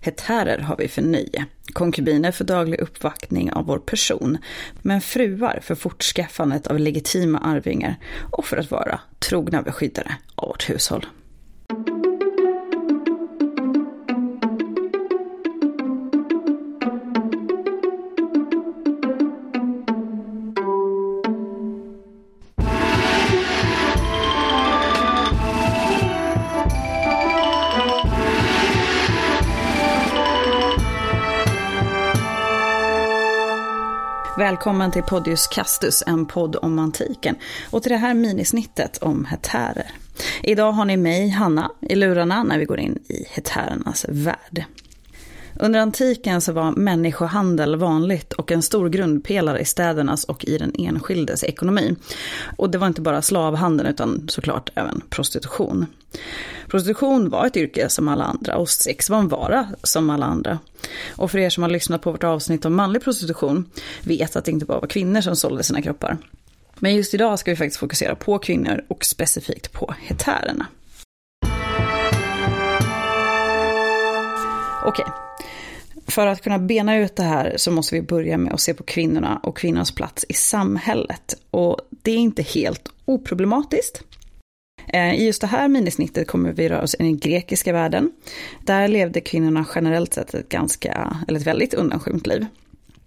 Hetärer har vi för nöje, konkubiner för daglig uppvaktning av vår person, men fruar för fortskaffandet av legitima arvingar och för att vara trogna beskyddare av vårt hushåll. Välkommen till Podius Castus, en podd om antiken. Och till det här minisnittet om hetärer. Idag har ni mig, Hanna, i lurarna när vi går in i hetärernas värld. Under antiken så var människohandel vanligt och en stor grundpelare i städernas och i den enskildes ekonomi. Och det var inte bara slavhandeln utan såklart även prostitution. Prostitution var ett yrke som alla andra och sex var en vara som alla andra. Och för er som har lyssnat på vårt avsnitt om manlig prostitution vet att det inte bara var kvinnor som sålde sina kroppar. Men just idag ska vi faktiskt fokusera på kvinnor och specifikt på hetärerna. Okej, för att kunna bena ut det här så måste vi börja med att se på kvinnorna och kvinnans plats i samhället. Och det är inte helt oproblematiskt. Eh, I just det här minisnittet kommer vi röra oss i den grekiska världen. Där levde kvinnorna generellt sett ett ganska, eller ett väldigt undanskymt liv.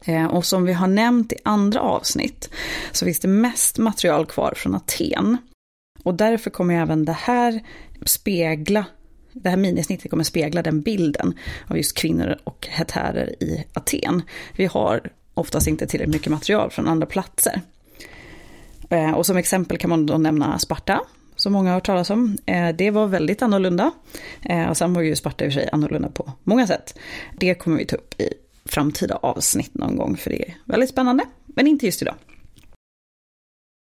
Eh, och som vi har nämnt i andra avsnitt så finns det mest material kvar från Aten. Och därför kommer även det här spegla det här minisnittet kommer spegla den bilden av just kvinnor och hetärer i Aten. Vi har oftast inte tillräckligt mycket material från andra platser. Eh, och som exempel kan man då nämna Sparta, som många har hört talas om. Eh, det var väldigt annorlunda. Eh, och sen var ju Sparta i och för sig annorlunda på många sätt. Det kommer vi ta upp i framtida avsnitt någon gång, för det är väldigt spännande. Men inte just idag.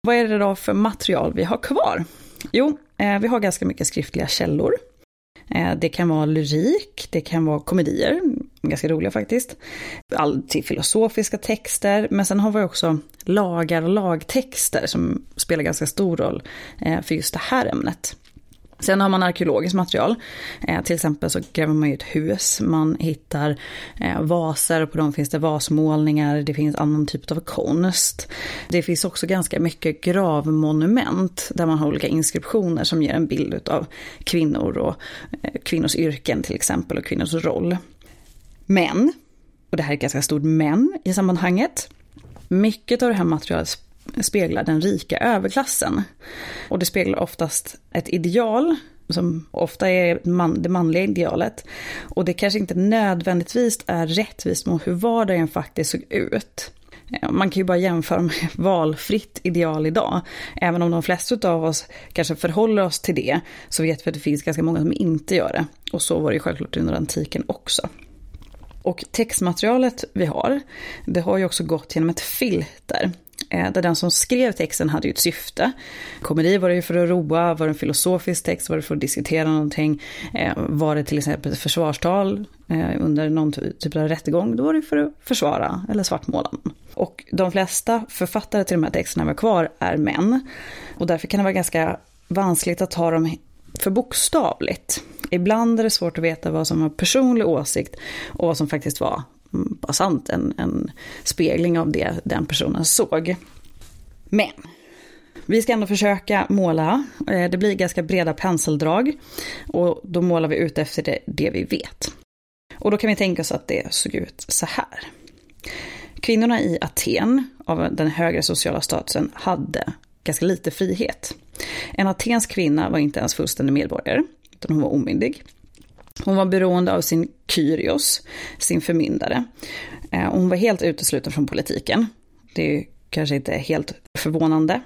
Vad är det då för material vi har kvar? Jo, eh, vi har ganska mycket skriftliga källor. Det kan vara lyrik, det kan vara komedier, ganska roliga faktiskt. All till filosofiska texter, men sen har vi också lagar och lagtexter som spelar ganska stor roll eh, för just det här ämnet. Sen har man arkeologiskt material. Eh, till exempel så gräver man ju ett hus, man hittar eh, vaser och på dem finns det vasmålningar, det finns annan typ av konst. Det finns också ganska mycket gravmonument där man har olika inskriptioner som ger en bild av kvinnor och eh, kvinnors yrken till exempel och kvinnors roll. Men, och det här är ett ganska stort men i sammanhanget, mycket av det här materialet speglar den rika överklassen. Och det speglar oftast ett ideal, som ofta är man, det manliga idealet. Och det kanske inte nödvändigtvis är rättvist mot hur vardagen faktiskt såg ut. Eh, man kan ju bara jämföra med valfritt ideal idag. Även om de flesta av oss kanske förhåller oss till det, så vet vi att det finns ganska många som inte gör det. Och så var det ju självklart under antiken också. Och textmaterialet vi har, det har ju också gått genom ett filter. Eh, där den som skrev texten hade ju ett syfte. Komedi var det ju för att roa, var det en filosofisk text, var det för att diskutera någonting, eh, var det till exempel ett försvarstal eh, under någon typ av rättegång, då var det för att försvara eller svartmåla Och de flesta författare till de här texterna var kvar är män. Och därför kan det vara ganska vanskligt att ta dem för bokstavligt. Ibland är det svårt att veta vad som var personlig åsikt och vad som faktiskt var bara sant, en, en spegling av det den personen såg. Men vi ska ändå försöka måla. Eh, det blir ganska breda penseldrag och då målar vi ut efter det, det vi vet. Och då kan vi tänka oss att det såg ut så här. Kvinnorna i Aten, av den högre sociala statusen, hade ganska lite frihet. En atensk kvinna var inte ens fullständig medborgare, utan hon var omyndig. Hon var beroende av sin Kyrios, sin förmyndare. Eh, hon var helt utesluten från politiken. Det är kanske inte helt förvånande.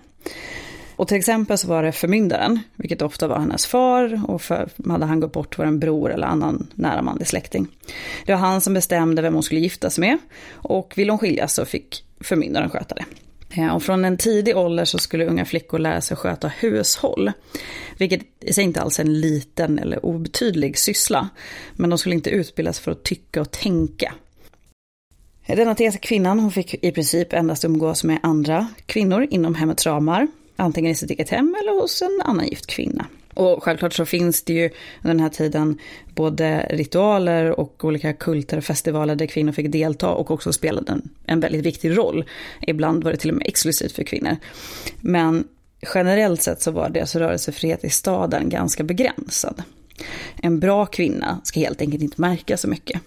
Och till exempel så var det förmyndaren, vilket ofta var hennes far och för, hade han gått bort var en bror eller annan nära manlig släkting. Det var han som bestämde vem hon skulle gifta sig med och ville hon skiljas så fick förmyndaren sköta det. Eh, och från en tidig ålder så skulle unga flickor lära sig sköta hushåll. Vilket i sig inte alls är en liten eller obetydlig syssla. Men de skulle inte utbildas för att tycka och tänka. Den atenska kvinnan hon fick i princip endast umgås med andra kvinnor inom hemmets ramar. Antingen i sitt eget hem eller hos en annan gift kvinna. Och självklart så finns det ju under den här tiden både ritualer och olika kulter och festivaler där kvinnor fick delta och också spelade en, en väldigt viktig roll. Ibland var det till och med exklusivt för kvinnor. Men generellt sett så var deras rörelsefrihet i staden ganska begränsad. En bra kvinna ska helt enkelt inte märka så mycket.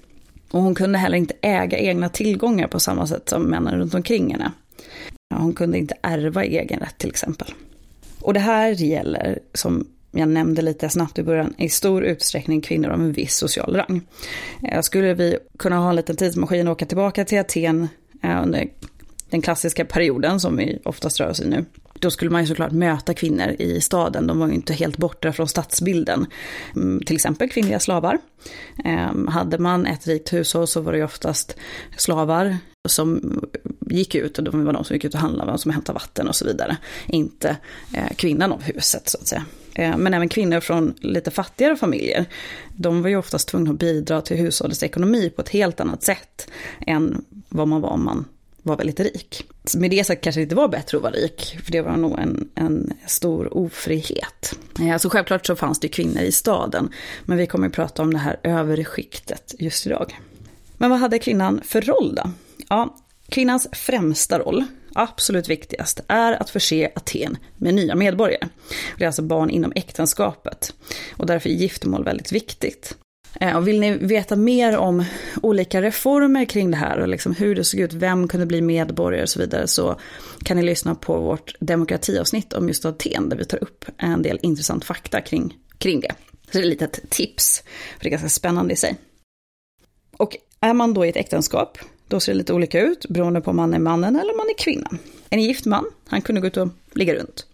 Och hon kunde heller inte äga egna tillgångar på samma sätt som männen runt omkring henne. Hon kunde inte ärva egen rätt till exempel. Och det här gäller, som jag nämnde lite snabbt i början, i stor utsträckning kvinnor av en viss social rang. Eh, skulle vi kunna ha en liten tidsmaskin och åka tillbaka till Aten eh, under den klassiska perioden som vi oftast rör oss i nu, då skulle man ju såklart möta kvinnor i staden. De var ju inte helt borta från stadsbilden. Mm, till exempel kvinnliga slavar. Eh, hade man ett rikt hushåll så var det ju oftast slavar som gick ut och de var de som gick ut och handlade, de som hämtade vatten och så vidare. Inte kvinnan av huset så att säga. Eh, men även kvinnor från lite fattigare familjer, de var ju oftast tvungna att bidra till hushållets ekonomi på ett helt annat sätt än vad man var om man var väldigt rik. Så Med det sagt kanske det inte var bättre att vara rik, för det var nog en, en stor ofrihet. Eh, alltså självklart så fanns det kvinnor i staden, men vi kommer att prata om det här övre skiktet just idag. Men vad hade kvinnan för roll då? Ja, kvinnans främsta roll, absolut viktigast, är att förse Aten med nya medborgare. Det är alltså barn inom äktenskapet. Och därför är giftermål väldigt viktigt. Eh, och vill ni veta mer om olika reformer kring det här och liksom hur det såg ut, vem kunde bli medborgare och så vidare så kan ni lyssna på vårt demokratiavsnitt om just Aten där vi tar upp en del intressant fakta kring, kring det. Så det är ett litet tips, för det är ganska spännande i sig. Och är man då i ett äktenskap, då ser det lite olika ut beroende på om man är mannen eller om man är kvinnan. En gift man, han kunde gå ut och ligga runt.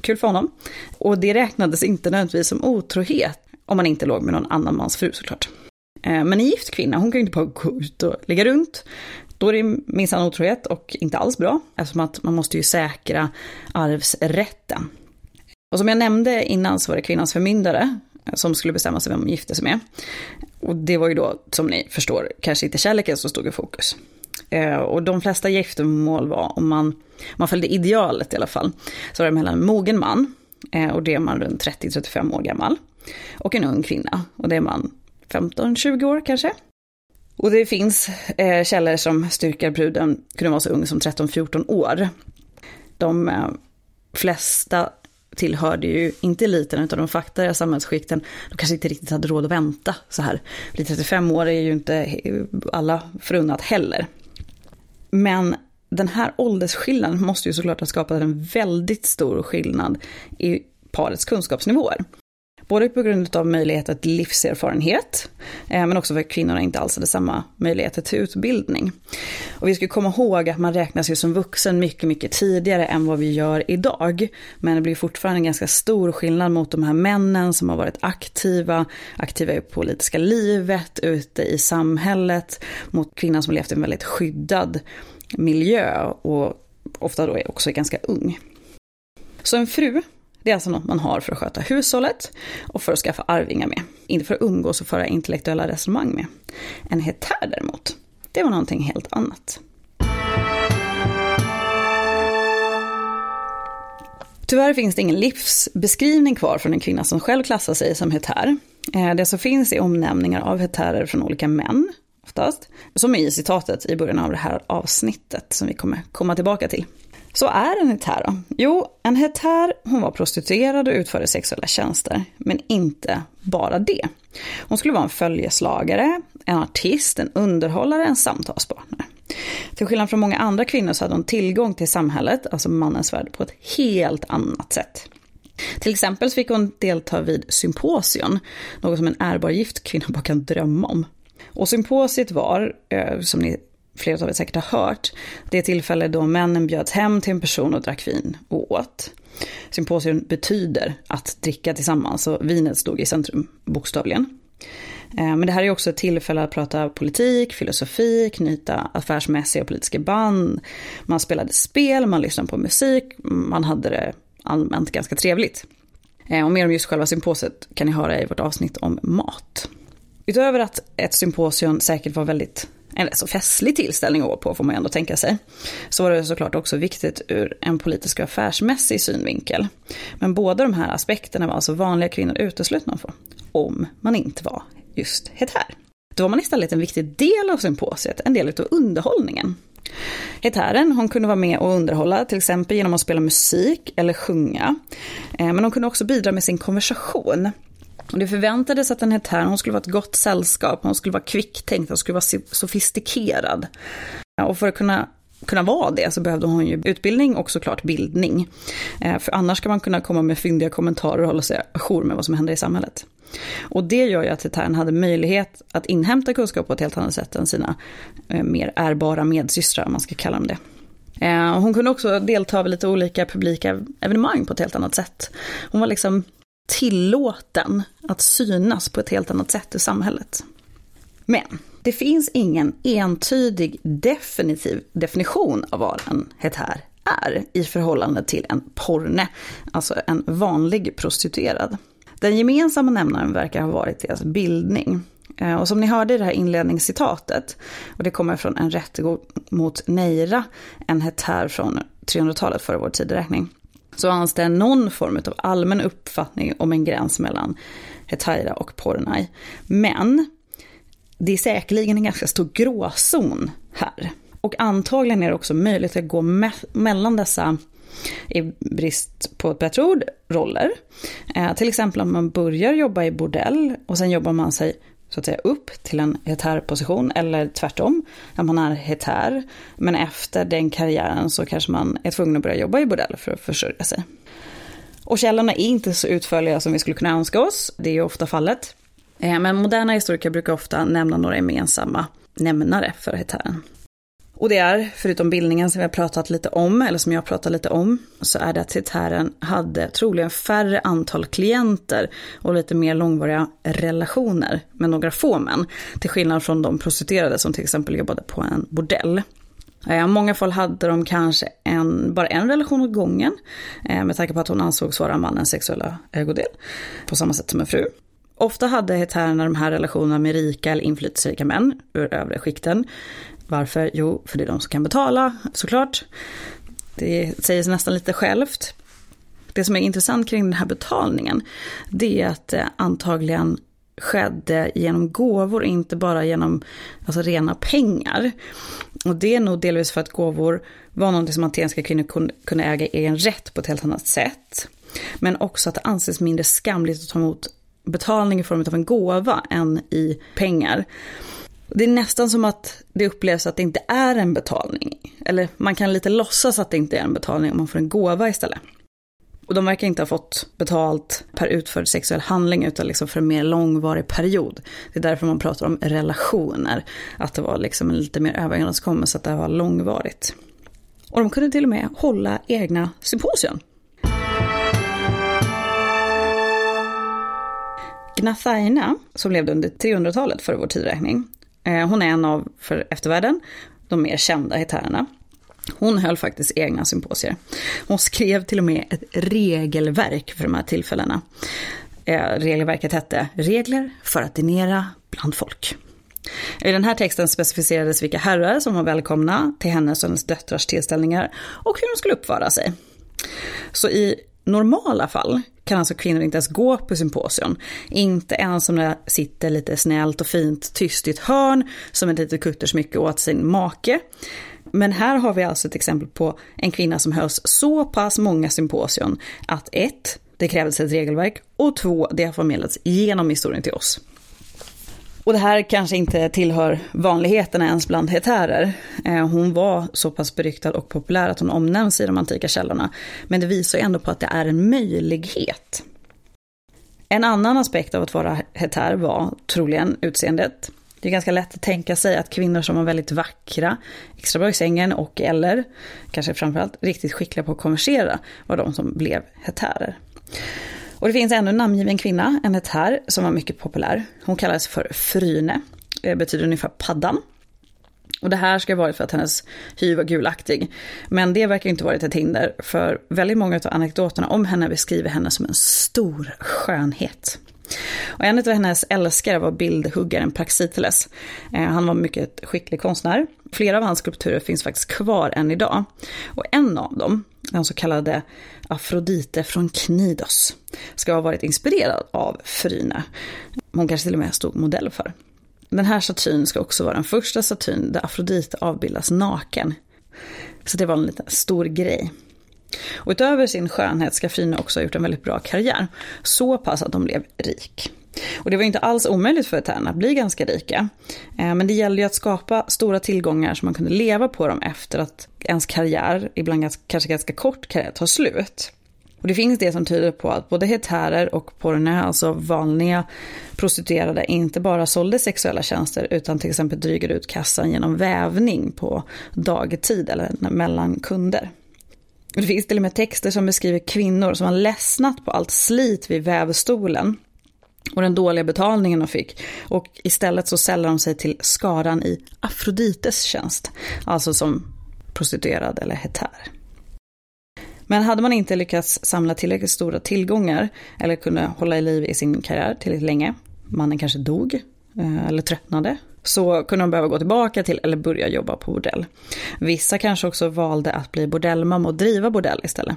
Kul för honom. Och det räknades inte nödvändigtvis som otrohet om man inte låg med någon annan mans fru såklart. Eh, men en gift kvinna, hon kan ju inte bara gå ut och ligga runt. Då är det minsann otrohet och inte alls bra, eftersom att man måste ju säkra arvsrätten. Och som jag nämnde innan så var det kvinnans förmyndare som skulle bestämma sig vem hon gifte sig med. Och det var ju då, som ni förstår, kanske inte kärleken som stod i fokus. Eh, och de flesta giftermål var, om man, om man följde idealet i alla fall, så var det mellan en mogen man, eh, och det är man runt 30-35 år gammal, och en ung kvinna. Och det är man 15-20 år kanske. Och det finns eh, källor som styrker bruden kunde vara så ung som 13-14 år. De eh, flesta tillhörde ju inte eliten utan de fattigare samhällsskikten. De kanske inte riktigt hade råd att vänta så här. Bli 35 år är ju inte alla förunnat heller. Men den här åldersskillnaden måste ju såklart ha skapat en väldigt stor skillnad i parets kunskapsnivåer. Både på grund av möjligheter till livserfarenhet, eh, men också för att kvinnorna inte alls hade samma möjligheter till utbildning. Och vi ska komma ihåg att man räknas ju som vuxen mycket, mycket tidigare än vad vi gör idag. Men det blir fortfarande en ganska stor skillnad mot de här männen som har varit aktiva, aktiva i politiska livet, ute i samhället, mot kvinnan som levt i en väldigt skyddad miljö och ofta då också är ganska ung. Så en fru det är alltså något man har för att sköta hushållet och för att skaffa arvingar med. Inte för att umgås och föra intellektuella resonemang med. En hetär däremot, det var någonting helt annat. Tyvärr finns det ingen livsbeskrivning kvar från en kvinna som själv klassar sig som hetär. Eh, det som finns är omnämningar av hetärer från olika män, oftast, som är i citatet i början av det här avsnittet som vi kommer komma tillbaka till. Så är en hetär då? Jo, en hetär hon var prostituerad och utförde sexuella tjänster, men inte bara det. Hon skulle vara en följeslagare, en artist, en underhållare, en samtalspartner. Till skillnad från många andra kvinnor så hade hon tillgång till samhället, alltså mannens värld, på ett helt annat sätt. Till exempel så fick hon delta vid symposion, något som en ärbar gift kvinna bara kan drömma om. Och symposiet var, eh, som ni flera av er säkert har hört, det tillfälle då männen bjöds hem till en person och drack vin och åt. Symposium betyder att dricka tillsammans och vinet stod i centrum, bokstavligen. Eh, men det här är också ett tillfälle att prata politik, filosofi, knyta affärsmässiga och politiska band. Man spelade spel, man lyssnade på musik, man hade det allmänt ganska trevligt. Eh, och mer om just själva symposiet kan ni höra i vårt avsnitt om mat. Utöver att ett symposium säkert var väldigt en rätt så festlig tillställning att gå på får man ju ändå tänka sig. Så var det såklart också viktigt ur en politisk och affärsmässig synvinkel. Men båda de här aspekterna var alltså vanliga kvinnor uteslutna från, om man inte var just hetär. Då var man istället en viktig del av symposiet, en del av underhållningen. Hetären, hon kunde vara med och underhålla, till exempel genom att spela musik eller sjunga. Eh, men hon kunde också bidra med sin konversation. Och det förväntades att en hetär, hon skulle vara ett gott sällskap, hon skulle vara kvicktänkt, hon skulle vara sofistikerad. Och för att kunna kunna vara det så behövde hon ju utbildning och såklart bildning. Eh, för annars kan man kunna komma med fyndiga kommentarer och hålla sig ajour med vad som händer i samhället. Och det gör ju att Hetern hade möjlighet att inhämta kunskap på ett helt annat sätt än sina eh, mer ärbara medsystrar, om man ska kalla dem det. Eh, hon kunde också delta vid lite olika publika evenemang på ett helt annat sätt. Hon var liksom tillåten att synas på ett helt annat sätt i samhället. Men det finns ingen entydig definitiv definition av vad en hetär är i förhållande till en porne, alltså en vanlig prostituerad. Den gemensamma nämnaren verkar ha varit deras bildning. Eh, och som ni hörde i det här inledningscitatet, och det kommer från en rättegång mot Neira, en hetär från 300-talet före vår tideräkning, så fanns det någon form av allmän uppfattning om en gräns mellan hetaira och pornai. Men det är säkerligen en ganska stor gråzon här. Och antagligen är det också möjligt att gå me mellan dessa, i brist på ett bättre ord, roller. Eh, till exempel om man börjar jobba i bordell och sen jobbar man sig så att säga upp till en hetär-position eller tvärtom, när man är hetär. Men efter den karriären så kanske man är tvungen att börja jobba i bordell för att försörja sig. Och källorna är inte så utförliga som vi skulle kunna önska oss, det är ju ofta fallet. Eh, men moderna historiker brukar ofta nämna några gemensamma nämnare för hetären. Och det är, förutom bildningen som vi har pratat lite om, eller som jag pratat lite om, så är det att hetären hade troligen färre antal klienter och lite mer långvariga relationer med några få män. Till skillnad från de prostituerade som till exempel jobbade på en bordell. I många fall hade de kanske en, bara en relation åt gången, eh, med tanke på att hon ansågs vara mannens sexuella eh, ägodel, på samma sätt som en fru. Ofta hade hetärerna de här relationerna med rika eller inflytelserika män ur övre skikten. Varför? Jo, för det är de som kan betala, såklart. Det säger sig nästan lite självt. Det som är intressant kring den här betalningen, det är att det antagligen skedde genom gåvor, inte bara genom alltså, rena pengar. Och det är nog delvis för att gåvor var någonting som atenska kvinnor kunde äga egen rätt på ett helt annat sätt. Men också att det anses mindre skamligt att ta emot betalning i form av en gåva än i pengar. Det är nästan som att det upplevs att det inte är en betalning. Eller man kan lite låtsas att det inte är en betalning om man får en gåva istället. Och de verkar inte ha fått betalt per utförd sexuell handling utan liksom för en mer långvarig period. Det är därför man pratar om relationer. Att det var liksom en lite mer överenskommelse att det var långvarigt. Och de kunde till och med hålla egna symposium. Gnathaina, som levde under 300-talet före vår tidräkning, Eh, hon är en av, för eftervärlden, de mer kända hetärerna. Hon höll faktiskt egna symposier. Hon skrev till och med ett regelverk för de här tillfällena. Eh, regelverket hette Regler för att dinera bland folk. I den här texten specificerades vilka herrar som var välkomna till hennes och hennes döttrars tillställningar och hur de skulle uppföra sig. Så i normala fall kan alltså kvinnor inte ens gå på symposium. Inte ens om det sitter lite snällt och fint tyst i ett hörn som ett litet kuttersmycke åt sin make. Men här har vi alltså ett exempel på en kvinna som hölls så pass många symposium att ett, det krävdes ett regelverk och två, det har förmedlats genom historien till oss. Och det här kanske inte tillhör vanligheterna ens bland hetärer. Eh, hon var så pass beryktad och populär att hon omnämns i de antika källorna. Men det visar ju ändå på att det är en möjlighet. En annan aspekt av att vara hetär var troligen utseendet. Det är ganska lätt att tänka sig att kvinnor som var väldigt vackra, extra bra i sängen och eller, kanske framförallt riktigt skickliga på att konversera, var de som blev hetärer. Och det finns ännu en namngiven kvinna, en här som var mycket populär. Hon kallades för Fryne, det betyder ungefär paddan. Och det här ska ha varit för att hennes hy var gulaktig. Men det verkar inte varit ett hinder, för väldigt många av anekdoterna om henne beskriver henne som en stor skönhet. Och en av hennes älskare var bildhuggaren Praxiteles. Eh, han var en mycket skicklig konstnär. Flera av hans skulpturer finns faktiskt kvar än idag. Och en av dem, den så kallade Afrodite från Knidos, ska ha varit inspirerad av Fryne. Hon kanske till och med stod modell för. Den här statyn ska också vara den första statyn där Afrodite avbildas naken. Så det var en liten stor grej. Och utöver sin skönhet ska Fryne också ha gjort en väldigt bra karriär. Så pass att de blev rik. Och det var inte alls omöjligt för Eterna att bli ganska rika. Eh, men det gällde ju att skapa stora tillgångar så man kunde leva på dem efter att ens karriär, ibland kanske ganska kort karriär, tar slut. Och det finns det som tyder på att både hetärer och porne, alltså vanliga prostituerade, inte bara sålde sexuella tjänster utan till exempel drygade ut kassan genom vävning på dagtid eller mellan kunder. Och Det finns till och med texter som beskriver kvinnor som har ledsnat på allt slit vid vävstolen och den dåliga betalningen de fick. Och istället så sällar de sig till skaran i Afrodites tjänst, alltså som prostituerad eller hetär. Men hade man inte lyckats samla tillräckligt stora tillgångar eller kunde hålla i liv i sin karriär tillräckligt länge, mannen kanske dog eh, eller tröttnade, så kunde de behöva gå tillbaka till eller börja jobba på bordell. Vissa kanske också valde att bli bordellmamma och driva bordell istället.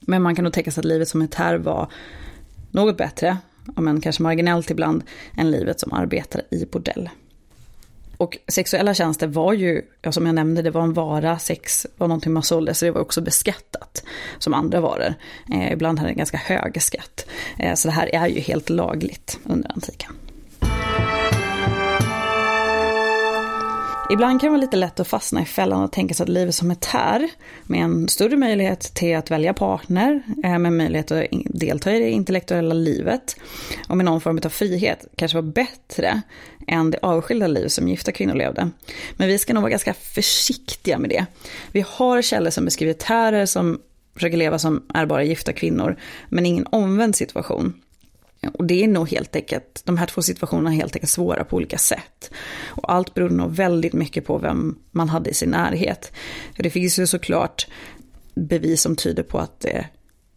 Men man kan nog tänka sig att livet som hetär var något bättre, om än kanske marginellt ibland, än livet som arbetare i bordell. Och sexuella tjänster var ju, ja, som jag nämnde, det var en vara, sex var någonting man sålde, så det var också beskattat som andra varor. Eh, ibland hade det en ganska hög skatt. Eh, så det här är ju helt lagligt under antiken. Ibland kan det vara lite lätt att fastna i fällan och tänka sig att livet som ett här, med en större möjlighet till att välja partner, eh, med möjlighet att delta i det intellektuella livet och med någon form av frihet, kanske var bättre än det avskilda liv som gifta kvinnor levde. Men vi ska nog vara ganska försiktiga med det. Vi har källor som beskriver tärer som försöker leva som är bara gifta kvinnor, men ingen omvänd situation. Och det är nog helt enkelt, de här två situationerna är helt enkelt svåra på olika sätt. Och allt beror nog väldigt mycket på vem man hade i sin närhet. Det finns ju såklart bevis som tyder på att det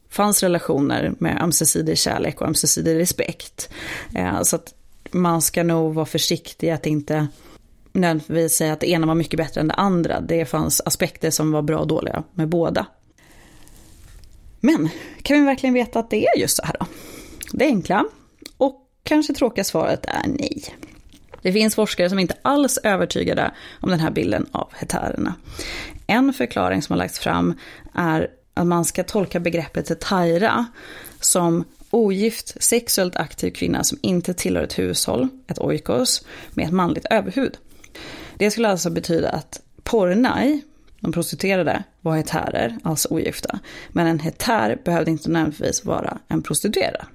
fanns relationer med ömsesidig kärlek och ömsesidig respekt. Eh, så att man ska nog vara försiktig att inte nödvändigtvis säga att det ena var mycket bättre än det andra. Det fanns aspekter som var bra och dåliga med båda. Men kan vi verkligen veta att det är just så här då? Det enkla och kanske tråkiga svaret är nej. Det finns forskare som inte alls är övertygade om den här bilden av hetärerna. En förklaring som har lagts fram är att man ska tolka begreppet hetaira som ogift sexuellt aktiv kvinna som inte tillhör ett hushåll, ett oikos, med ett manligt överhud. Det skulle alltså betyda att pornai, de prostituerade, var hetärer, alltså ogifta. Men en hetär behövde inte nödvändigtvis vara en prostituerad.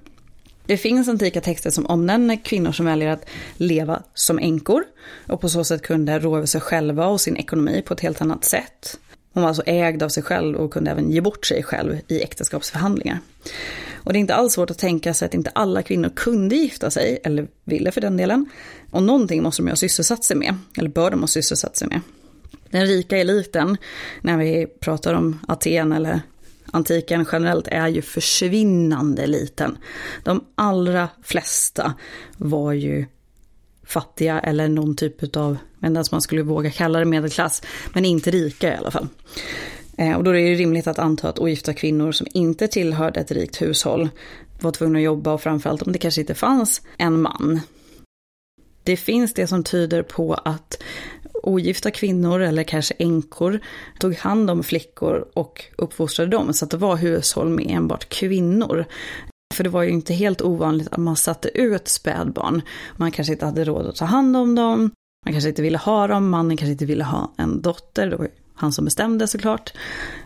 Det finns antika texter som omnämner kvinnor som väljer att leva som änkor och på så sätt kunde rå över sig själva och sin ekonomi på ett helt annat sätt. Hon var alltså ägd av sig själv och kunde även ge bort sig själv i äktenskapsförhandlingar. Och det är inte alls svårt att tänka sig att inte alla kvinnor kunde gifta sig, eller ville för den delen. Och någonting måste de ju ha sysselsatt sig med, eller bör de ha sysselsatt sig med. Den rika eliten, när vi pratar om Aten eller antiken generellt är ju försvinnande liten. De allra flesta var ju fattiga eller någon typ av, jag vet man skulle våga kalla det medelklass, men inte rika i alla fall. Eh, och då är det rimligt att anta att ogifta kvinnor som inte tillhörde ett rikt hushåll var tvungna att jobba och framförallt om det kanske inte fanns en man. Det finns det som tyder på att ogifta kvinnor eller kanske änkor tog hand om flickor och uppfostrade dem. Så att det var hushåll med enbart kvinnor. För det var ju inte helt ovanligt att man satte ut spädbarn. Man kanske inte hade råd att ta hand om dem. Man kanske inte ville ha dem, mannen kanske inte ville ha en dotter. Det var han som bestämde såklart.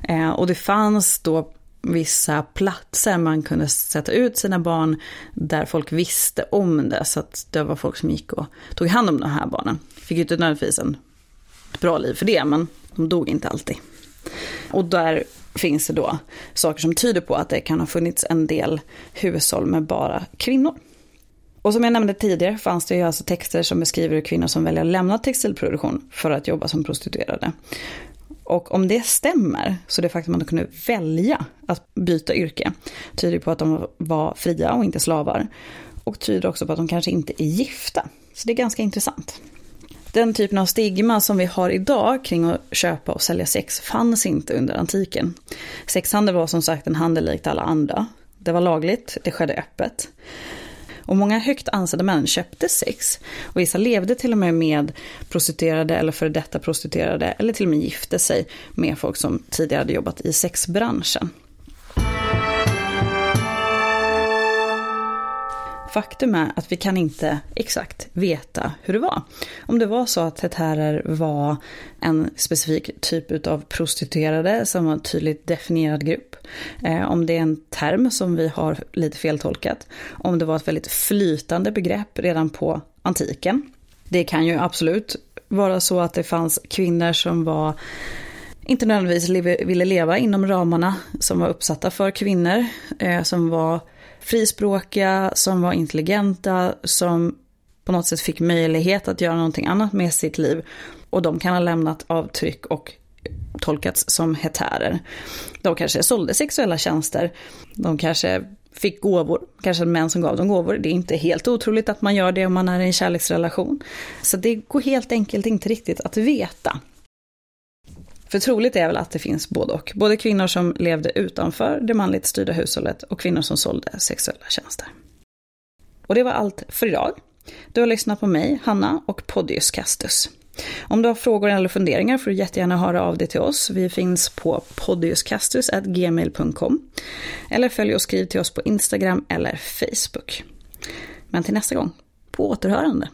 Eh, och det fanns då vissa platser man kunde sätta ut sina barn där folk visste om det. Så att det var folk som gick och tog hand om de här barnen. Fick ju inte nödvändigtvis en ett bra liv för det, men de dog inte alltid. Och där finns det då saker som tyder på att det kan ha funnits en del hushåll med bara kvinnor. Och som jag nämnde tidigare fanns det ju alltså texter som beskriver hur kvinnor som väljer att lämna textilproduktion för att jobba som prostituerade. Och om det stämmer, så det faktum att de kunde välja att byta yrke, tyder på att de var fria och inte slavar. och tyder också på att de kanske inte är gifta. Så det är ganska intressant. Den typen av stigma som vi har idag kring att köpa och sälja sex fanns inte under antiken. Sexhandel var som sagt en handel likt alla andra. Det var lagligt, det skedde öppet. Och många högt ansedda män köpte sex. Och vissa levde till och med med prostituerade eller före detta prostituerade. Eller till och med gifte sig med folk som tidigare hade jobbat i sexbranschen. Faktum är att vi kan inte exakt veta hur det var. Om det var så att hetärer var en specifik typ av prostituerade som var en tydligt definierad grupp. Eh, om det är en term som vi har lite feltolkat. Om det var ett väldigt flytande begrepp redan på antiken. Det kan ju absolut vara så att det fanns kvinnor som var inte nödvändigtvis ville leva inom ramarna som var uppsatta för kvinnor. Eh, som var frispråkiga, som var intelligenta, som på något sätt fick möjlighet att göra någonting annat med sitt liv. Och de kan ha lämnat avtryck och tolkats som hetärer. De kanske sålde sexuella tjänster, de kanske fick gåvor, kanske män som gav dem gåvor. Det är inte helt otroligt att man gör det om man är i en kärleksrelation. Så det går helt enkelt inte riktigt att veta. För troligt är väl att det finns både och. Både kvinnor som levde utanför det manligt styrda hushållet och kvinnor som sålde sexuella tjänster. Och det var allt för idag. Du har lyssnat på mig, Hanna och Podius Castus. Om du har frågor eller funderingar får du jättegärna höra av dig till oss. Vi finns på podiuscastus.gmail.com eller följ och skriv till oss på Instagram eller Facebook. Men till nästa gång, på återhörande.